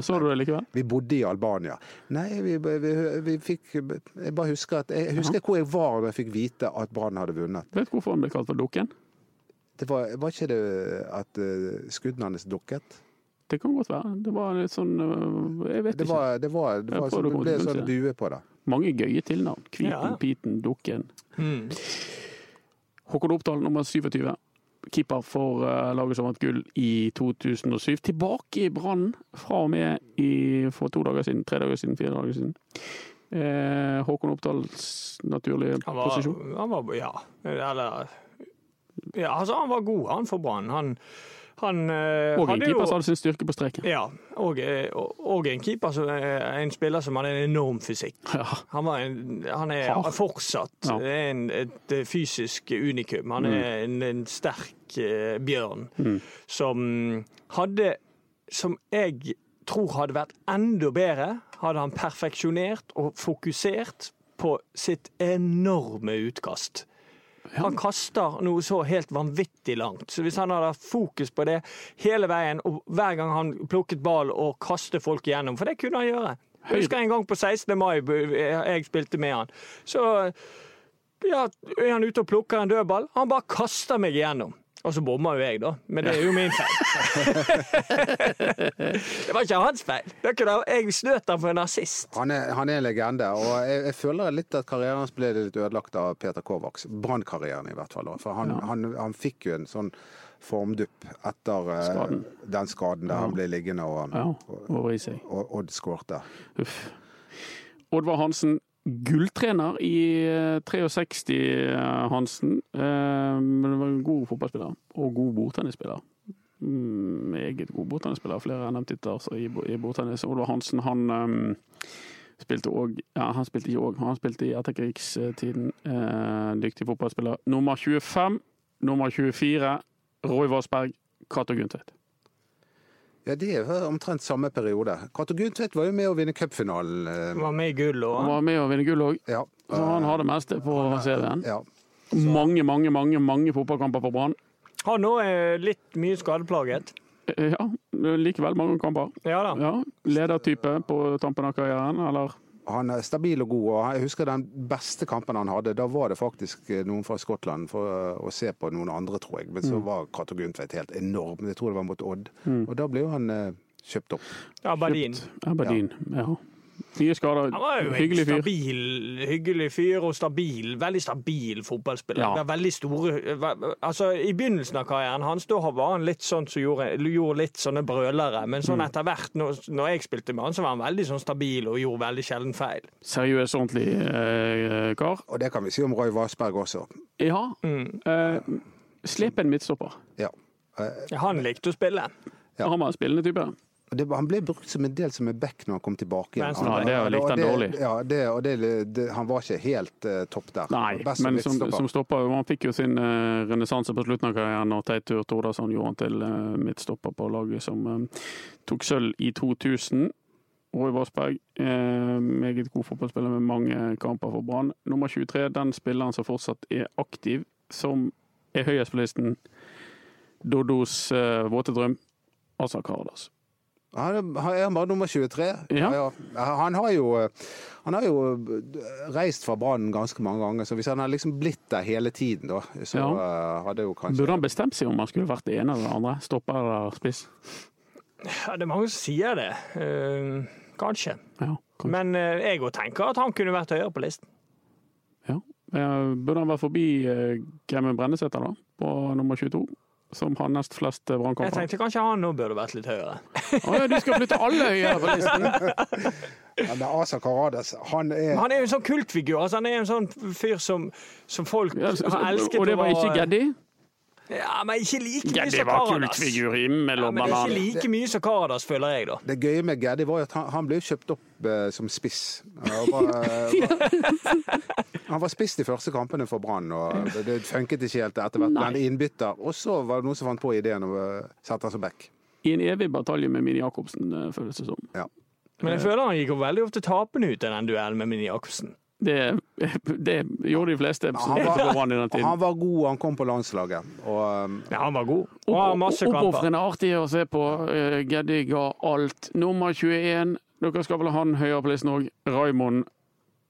Så du det likevel? Vi bodde i Albania. Nei, vi, vi, vi fikk Jeg bare husker at Jeg husker hvor jeg var da jeg fikk vite at Brann hadde vunnet. Vet du hvorfor han ble kalt for Dukken? Det var, var ikke det at uh, skuddene hans dukket? Det kan godt være. Det var litt sånn øh, Jeg vet Det ikke. var, det var, det var sånn, det ble i sånn due på det. Mange gøye tilnavn. Kviten, Ja. Piten, Dukken. Mm. Håkon Oppdal nummer 27. Keeper for eh, laget som vant gull i 2007. Tilbake i Brann fra og med i, for to dager siden, tre dager siden, fire dager siden. Eh, Håkon Oppdals naturlige Han var, posisjon. han var Ja. Eller Ja, altså, han var god, han for Brann. Han, Han eh, Og en keeper som hadde sin styrke på streken. Ja, og, eh, og og en keeper som er en spiller som hadde en enorm fysikk. Ja. Han, var en, han er Hard. fortsatt Ja. en, et eh, fysisk unikum. Han er en, en sterk eh, bjørn Mm. som hadde Som jeg tror hadde vært enda bedre, hadde han perfeksjonert og fokusert på sitt enorme utkast. Han kaster noe så helt vanvittig langt. Så hvis han hadde hatt fokus på det hele veien, og hver gang han plukket ball og kastet folk igjennom, for det kunne han gjøre. Jeg husker en gang på 16. mai jeg spilte med han. Så ja, er han ute og plukker en dødball. Han bare kaster meg igjennom. Og så bomma jo jeg, da. Men det er jo min feil. det var ikke hans feil. Det kunne, jeg snøt ham for en nazist. Han er, han er en legende, og jeg, jeg føler litt at karrieren hans ble litt ødelagt av Peter Kovacs. Brannkarrieren, i hvert fall. For han, han, han fikk jo en sånn formdupp etter eh, Skaden. den skaden der han ble liggende og, Ja, og, og, og, og Odd skårte. Uff. Oddvar Hansen, gulltrener i eh, 63, eh, Hansen. Eh, Men var en god fotballspiller, og god bordtennisspiller. Mm, Meget god bordtennisspiller. Flere NM-titler i, bordtennis. Oliver Hansen, han eh, spilte òg Ja, han spilte ikke òg, han spilte i etterkrigstiden. Eh, Dyktig fotballspiller. Nummer 25, nummer 24, Roy Vassberg, Cato Gundtvedt. Ja, det er jo omtrent samme periode. Cato Guntvedt var jo med å vinne cupfinalen. eh, Han var med i gull Han var med å vinne gull òg, Ja. så han har det meste på CV-en. ja. Mange, mange, mange mange fotballkamper for Brann. Har nå er litt mye skadeplaget. Eh, Ja, likevel mange kamper. Ja da. Ja, Ledertype på tampen av karrieren, eller Han er stabil og god, og jeg husker den beste kampen han hadde. Da var det faktisk eh, noen fra Skottland for eh, å se på noen andre, tror jeg. Men så var Cato Gundtveit helt enorm. Jeg tror det var mot Odd. Og da ble jo han eh, kjøpt opp. Aberdeen. Aberdeen. Ja. Mye skader. Han var jo en Hyggelig fyr. hyggelig fyr og stabil, veldig stabil fotballspiller. Ja. Veldig store altså I begynnelsen av karrieren hans da var han litt sånn som gjorde, gjorde litt sånne brølere, men sånn Mm. etter hvert, når, når jeg spilte med han, så var han veldig sånn stabil og gjorde veldig sjelden feil. Seriøs, ordentlig eh, kar. Og det kan vi si om Roy Vassberg også. Ja. Mm. Eh, slepen midtstopper. Ja. Eh, Han likte å spille. Ja. Han var en spillende type. Og det, han ble brukt som en del som en back når han kom tilbake igjen. Han- Ja, det likte han dårlig. Ja, det, og det, han var ikke helt uh, topp der. Nei, Best men som som, stopper Han fikk jo sin uh, renessanse på slutten av karrieren når Teitur Tordasson gjorde han til uh, midtstopper på laget som uh, tok sølv i 2000. Roy Vassberg, eh, meget god fotballspiller med mange kamper for Brann. Nummer 23, den spilleren som fortsatt er aktiv, som er høyest på listen. Dodos uh, våte drøm, Asa Karadas. Han er han bare nummer 23. Ja. Han har jo, eh, han har jo eh, reist fra Brann ganske mange ganger, så hvis han hadde liksom blitt der hele tiden, da, så Ja. eh, hadde jo kanskje Burde han bestemt seg om han skulle vært det ene eller det andre? Stopper eller spiss? Ja, det er mange som sier det. Uh, kanskje. Ja, kanskje. Men uh, jeg òg tenker at han kunne vært høyere på listen. Ja. Eh, Burde han vært forbi uh, Gremmen Brennesæter, da, på nummer 22? Som har nest flest brannkamper. Jeg tenkte kanskje han nå burde vært litt høyere. Å ja, du skal flytte alle høyere på listen! Men Asa Karades. han er Han er jo en sånn kultfigur. Altså, han er en sånn fyr som, som folk Ja, så- har elsket. og det var ikke Geddi? Ja, men ikke like mye Geddi som var Karadas. kultfigur, mellom Ja, men ikke like mye som Karadas, føler jeg, da. Det gøye med Geddi var at han, han ble kjøpt opp eh, som spiss. Han var, han var spiss de første kampene for Brann, og det funket ikke helt etter hvert. Men innbytter. Og så var det noen som fant på ideen å eh, sette han som back. I en evig batalje med Mini Jacobsen, føles det som. Ja. Men jeg føler han gikk veldig ofte tapende ut i den duellen med Mini Jacobsen. Det, det gjorde de fleste Han var- på i den tiden. Han var god, han kom på landslaget. Og eh, Ja, han var god. Og har masse kamper. Oppofrende artig å se på. Uh, Geddi ga alt. Nummer 21, dere skal vel ha han høyere på listen òg. Raymond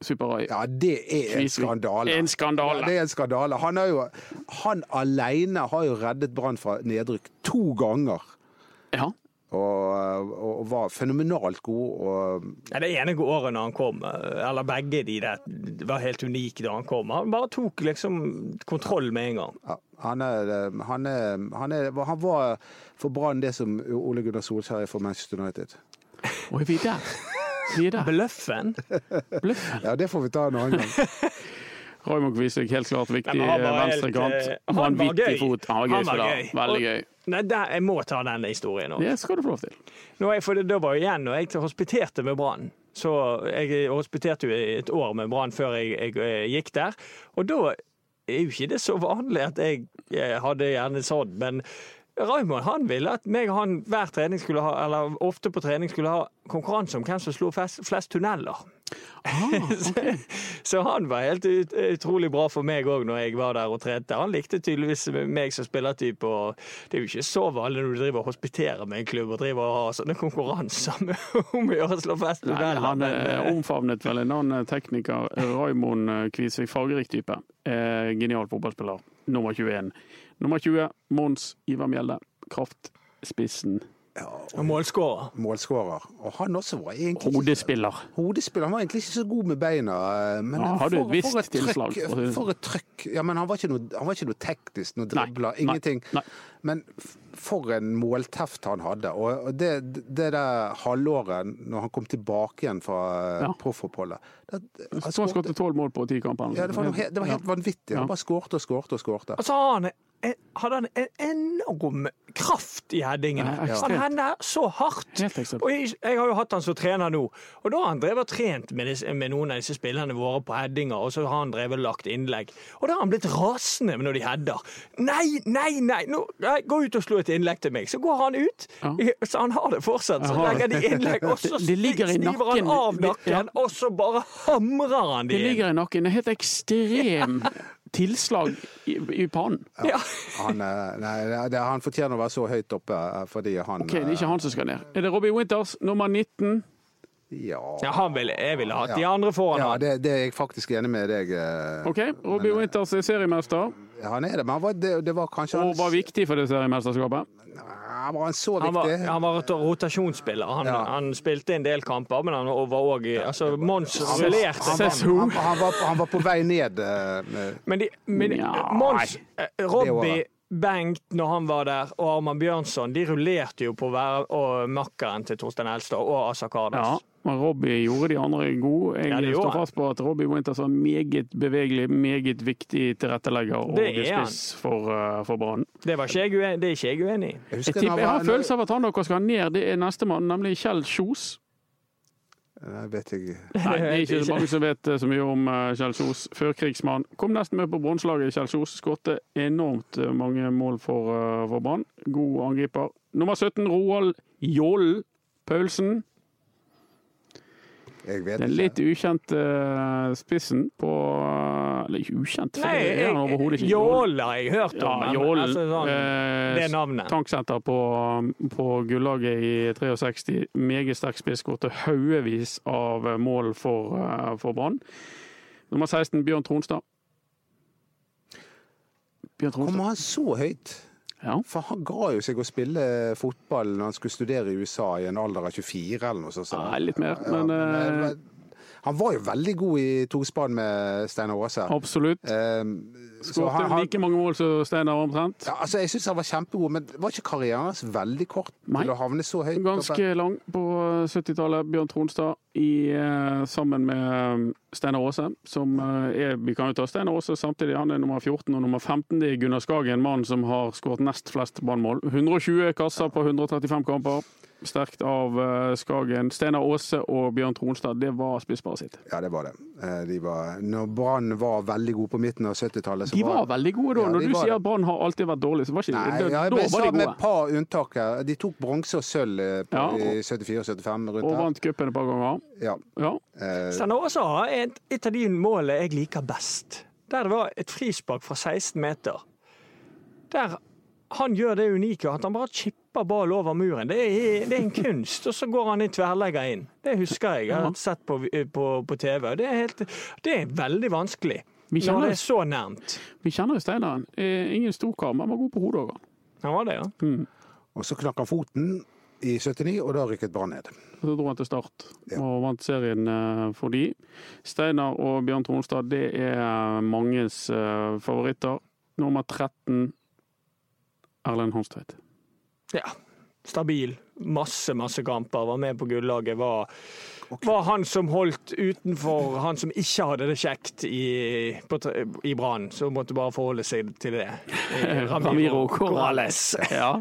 Super-Rai. ja, det er en skandale. En skandale. Ja, det er en skandale. Han, er jo, han alene har jo reddet Brann fra nedrykk to ganger. Ja. Og, og var fenomenalt god. Og Ja, det ene året når han kom, eller begge de der, var helt unike da han kom. Han bare tok liksom kontroll med en gang. ja, han, er, han, er, han, er, han var for Brann det som Ole Gunnar Solskjær er for Manchester United. Og er vi der? Vi er der. Bløffen. Bløffen. Ja, det får vi ta en annen gang. Raymond Kvisvik, helt klart viktig venstrekant. han han var gøy. fot. Han var gøy Han var gøy. Veldig Og- gøy. Nei, der, jeg må ta den historien òg. Det skal du få lov til. Nå, jeg- for det, var jo igjen, når jeg hospiterte med Brann Så jeg hospiterte jo et år med Brann før jeg, jeg, jeg, gikk der. Og da er jo ikke det så vanlig at jeg, jeg hadde gjerne sånn, men Raymond han ville at meg og han hver trening skulle ha, eller ofte på trening skulle ha konkurranse om hvem som slo flest, flest tunneler. så, så han var helt ut, utrolig bra for meg òg når jeg var der og trente. Han likte tydeligvis meg som spillertype. og Det er jo ikke så vanlig når du driver og hospiterer med en klubb og driver og har sånne konkurranser om å slå flest Nei, han er eh, eh, omfavnet vel en annen tekniker, Raymond eh, Kvisvik, Fagerik-type. Eh, genial fotballspiller. Nummer 21. Nummer 20, Mons Ivar Mjelde. Kraftspissen. og målskårer. Målskårer. Og han også var egentlig ikke- Hodespiller. Hodespiller. Han var egentlig ikke så god med beina. eh, Men Ja, visst for et tilslag, trøkk. for å si det For et trøkk. Ja, men han var ikke noe, han var ikke noe teknisk, noe dribla, ingenting. nei. Men for en målteft han hadde. Og det, det der halvåret når han kom tilbake igjen fra Ja. ja. proffoppholdet Så skåret tolv mål på ti kamper. ja, det, var noe, det var helt vanvittig. Ja. Han bare skårte og skårte og skårte. Altså, han en- hadde han en enorm kraft i headingene. Ja, han hender så hardt. Og jeg, jeg har jo hatt han som trener nå, og da har han drevet og trent med, disse, med noen av disse spillerne våre på headinger, og så har han drevet og lagt innlegg. Og da har han blitt rasende når de header. Nei, nei, nei! Nå, nei gå ut og slå et innlegg til meg. Så går han ut, Ja. så han har det fortsatt. Så legger de innlegg, og så Det- det sniver han av Det- nakken, og så bare hamrer han de inn. Det ligger i nakken. En helt ekstrem tilslag i, i pannen. Ja. Han, eh, nei, det, han fortjener å være så høyt oppe eh, fordi han Ok, Det er ikke han som skal ned. Er det Robbie Winters, nummer 19? Ja, Ja, han vil, jeg ville hatt de andre foran ja han. det, det er jeg faktisk enig med deg. eh, Ok, Robbie Winters er seriemester Han er det, men var, det, det var kanskje og var viktig for det seriemesterskapet. Han var han så Han var, viktig? han var rot- rotasjonsspiller. Han, Ja. han spilte en del kamper, men han var òg altså, Mons rullerte. han, var, han, han, han var på vei ned. eh, med- Men, de, men Mons, eh, Robbie. Bengt når han var der, og Arman Bjørnson, de rullerte jo på å og makkeren til Torstein Elstad og Asa Ja, Men Robbie gjorde de andre gode. Jeg Ja, står fast på at Robbie Winters var meget bevegelig, meget viktig tilrettelegger og Det spiss for, uh, for Brann. Det, var ikke jeg det er ikke jeg uenig i. Jeg Jeg, jeg har en følelse av at han dere skal ned, det er nestemann, nemlig Kjell Kjos. Nei, vet jeg Nei, det er ikke så mange som vet eh, så mye om eh, Kjell Kjos. Førkrigsmann. Kom nesten med på bronslaget. Kjell Kjos skårte enormt eh, mange mål for, for Brann. God angriper. Nummer 17, Roald Jål Paulsen. Jeg vet Den ikke. litt ukjente eh, spissen på Eller ikke ukjent, for Nei, det er han overhodet ikke. Jåla har jeg hørt om. Ja, Jål. altså, sånn, eh, det navnet. Tanksenter på, på Gullaget i 63. Meget sterk spiss. Skåret haugevis av mål for, eh, for Brann. Nummer 16, Bjørn Tronstad. Bjørn Tronstad. Kommer han så høyt? Ja. For han ga jo seg å spille fotball når han skulle studere i USA i en alder av 24 eller noe sånt. Nei, litt mer, Ja, men, men, eh, Han var jo veldig god i tospann med Steinar Aase. Absolutt. Um, Skåret like mange mål som Steinar omtrent. ja, altså, jeg syns han var kjempegod, men var ikke karrieren hans veldig kort Nei. til å havne så høyt? Ganske lang på 70-tallet. Bjørn Tronstad i, eh, sammen med eh, Steinar Aase. Som eh, er, vi kan jo ta Steinar Aase samtidig. Han er nummer 14 og nummer 15. Det er Gunnar Skagen, mannen som har skåret nest flest bannmål. 120 kasser på 135 kamper. Sterkt av eh, Skagen. Steinar Aase og Bjørn Tronstad, det var spissparet sitt. Ja, det var det. Eh, De var, når Brann var veldig god på midten av 70-tallet så De var veldig gode da. Ja, Når du sier at Brann har alltid vært dårlig, så var ikke Nei, det, ja, da var de gode. med et par unntak her. De tok bronse og sølv eh, på, Ja, i 74-75 rundt Og her. vant cupen et par ganger. Ja. Ja. Steinar Aase har et, et av de målene jeg liker best. Der det var et frispark fra 16 meter. Der han gjør det unike at han bare chipper ball over muren. Det er, det er en kunst, og så går han i tverrlegger inn. Det husker jeg. Jeg har sett på, på, på TV. Det er, helt, det er veldig vanskelig Vi når det er så nærmt. vi kjenner jo Steinar. Eh, Ingen storkar, men var god på hodet òg. Han var det, ja. og så knakk han foten i 79, og da rykket Brann ned. Så dro han til Start Ja. og vant serien eh, for de. Steinar og Bjørn Tronstad, det er manges eh, favoritter. Nummer 13, Erlend Hanstveit. ja. Stabil. Masse, masse kamper. Var med på gullaget. Var, var han som holdt utenfor han som ikke hadde det kjekt i, på i Brann. Så måtte bare forholde seg til det. Eh, Ramiro Corrales. Ja.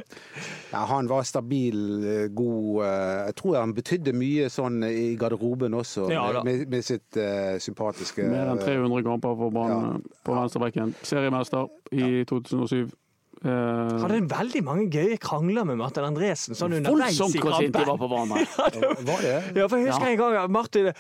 Ja, han var stabil, eh, god eh, Jeg tror han betydde mye sånn i garderoben også, Ja, med, med sitt uh, sympatiske Mer enn 300 kamper for Brann ja. på venstrebekken. Seriemester i 2007. Eh, Hadde en veldig mange gøye krangler med Martin Andresen sånn underveis i de var kampen. på hverandre. Var det? Ja, for jeg husker Ja. en gang at Martin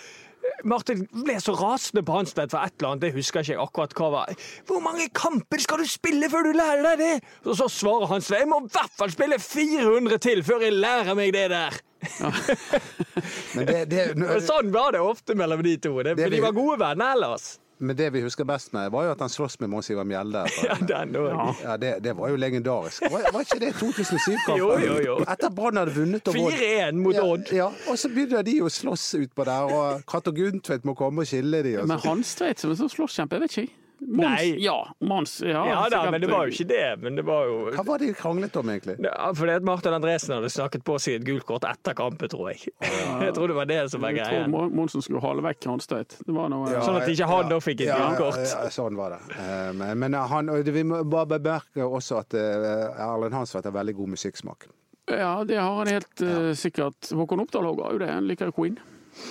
Martin ble så rasende på Hansvedt for et eller annet, det husker jeg ikke akkurat hva var. Hvor mange kamper skal du spille før du lærer deg det? Og så svarer Hansvedt jeg må i hvert fall spille 400 til før jeg lærer meg det der. Men det, det, sånn var det ofte mellom de to. De var gode venner ellers. Men det vi husker best med, var jo at han sloss med Mons Ivar Mjelde. Ja, den. Ja. Ja, det, det var jo legendarisk. Var, var ikke det 2007-kampen? Jo, jo, jo. Etter Brann hadde vunnet 4-1 mot Odd. Ja, og så begynner de å slåss utpå der, og Cato Gundtvedt må komme og skille de. Og Men Hans-Tveit, som en sånn slåsskjempe, jeg vet ikke. Mons, Nei. Ja, Mons. Ja, Ja da, men det var jo ikke det. Men det var jo Hva var det de kranglet om, egentlig? Ja, Fordi at Martin Andresen hadde snakket på seg et gult kort etter kampen, tror jeg. Jeg tror det var det som var greia. Jeg tror Monsen skulle hale vekk Hanstveit. Det var Sånn at ikke han da fikk et Ja, gult kort. ja, sånn var det. Eh, Men, men han, vi må bare bemerke også at eh, Erlend Hansvedt har veldig god musikksmak. Ja, det har han helt eh, sikkert. Håkon Oppdal òg har jo det. Han liker Queen.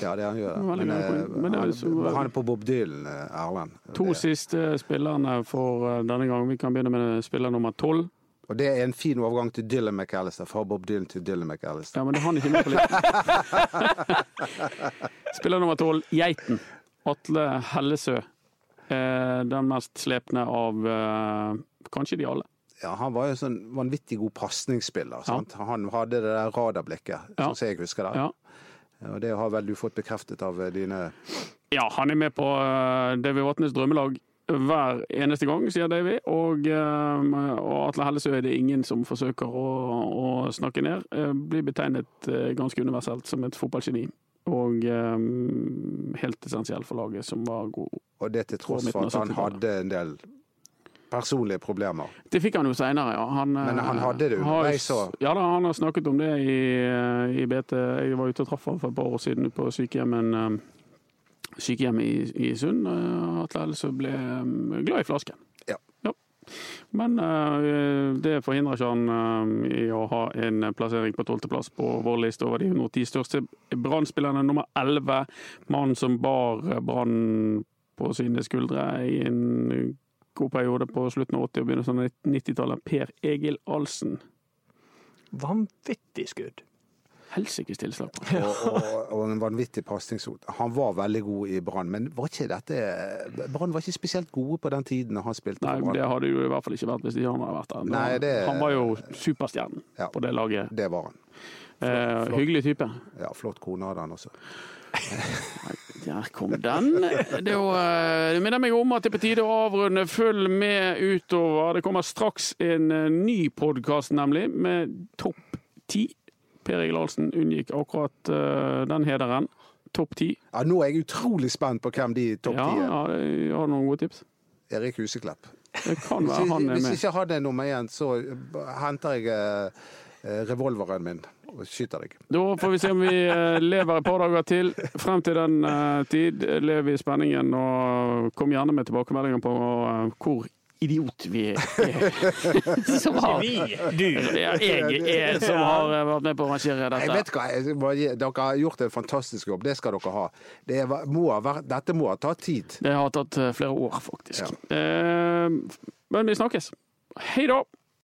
Ja, det han gjør. Men, eh. Men det er så- han er på Bob Dylan, eh, Erlend. To Det- siste spillerne for eh, denne gang. Vi kan begynne med spiller nummer tolv. Og det er en fin overgang til Dylan McAllister, fra Bob Dylan til Dylan McAllister. Ja, men det er han ikke med på listen. Spiller nummer tolv, Geiten. Atle Hellesø. Eh, den mest slepne av kanskje de alle. Ja, han var jo en sånn vanvittig god pasningsspiller. Ja. Han hadde det der radarblikket, Ja. sånn som jeg husker det. Ja. Og det har vel du fått bekreftet av eh, dine Ja, han er med på uh, Davy Vatnes drømmelag hver eneste gang, sier Davy. Og, eh, og Atle Hellesø er det ingen som forsøker å, å snakke ned. Eh, blir betegnet eh, ganske universelt som et fotballgeni. Og eh, helt essensiell for laget, som var god. Og det til tross for at han hadde en del personlige problemer. Det fikk han jo seinere, ja. Han, Men han eh, hadde det underveis òg? Ja da, han har snakket om det i, eh, i BT. Jeg var ute og traff ham for et par år siden på sykehjemmen, eh, sykehjemmet i, i Sund. Atle Hellesø ble glad i flasken. Ja. Men eh, det forhindrer ikke han i å ha en plassering på tolvteplass på vår liste over de 110 største Brann-spillerne. Nummer 11, mannen som bar Brann på sine skuldre i en god periode på slutten av 80- og begynnelsen av 90-tallet. Per Egil Ahlsen. Vanvittig skudd. Helsikes tilslag. Og, og, og en vanvittig pasningsfot. Han var veldig god i Brann, men var ikke dette Brann var ikke spesielt gode på den tiden han spilte Nei, det hadde jo i hvert fall ikke vært hvis ikke han hadde vært der. Nei, det- Han var jo superstjernen Ja. på det laget. Det var han. Eh, flott. hyggelig type. Ja, Flott kone hadde han også. Der kom den. Det uh, minner meg om at det er på tide å avrunde. Følg med utover. Det kommer straks en eh, ny podkast, nemlig, med topp ti. Per Egil Ahlsen unngikk akkurat eh, den hederen. Topp ti. Ja, Nå er jeg utrolig spent på hvem de topp Ja, ti er. ja, har du noen gode tips? Erik Huseklepp. Det kan Hvis, være han er hvis med. ikke han er nummer én, så henter jeg eh, eh, revolveren min og skyter deg. Da får vi se om vi eh, lever et par dager til. Frem til den eh, tid lever vi i spenningen, og kom gjerne med tilbakemeldinger på eh, hvor idiot vi er. Som har, Vi, du. Ja, jeg er som har eh, vært med på å arrangere Jeg dette. vet hva, jeg må Dere har gjort en fantastisk jobb, det skal dere ha. Det må ha dette må ha tatt tid. Det har tatt eh, flere år, faktisk. Eh, Men vi snakkes. Hei da!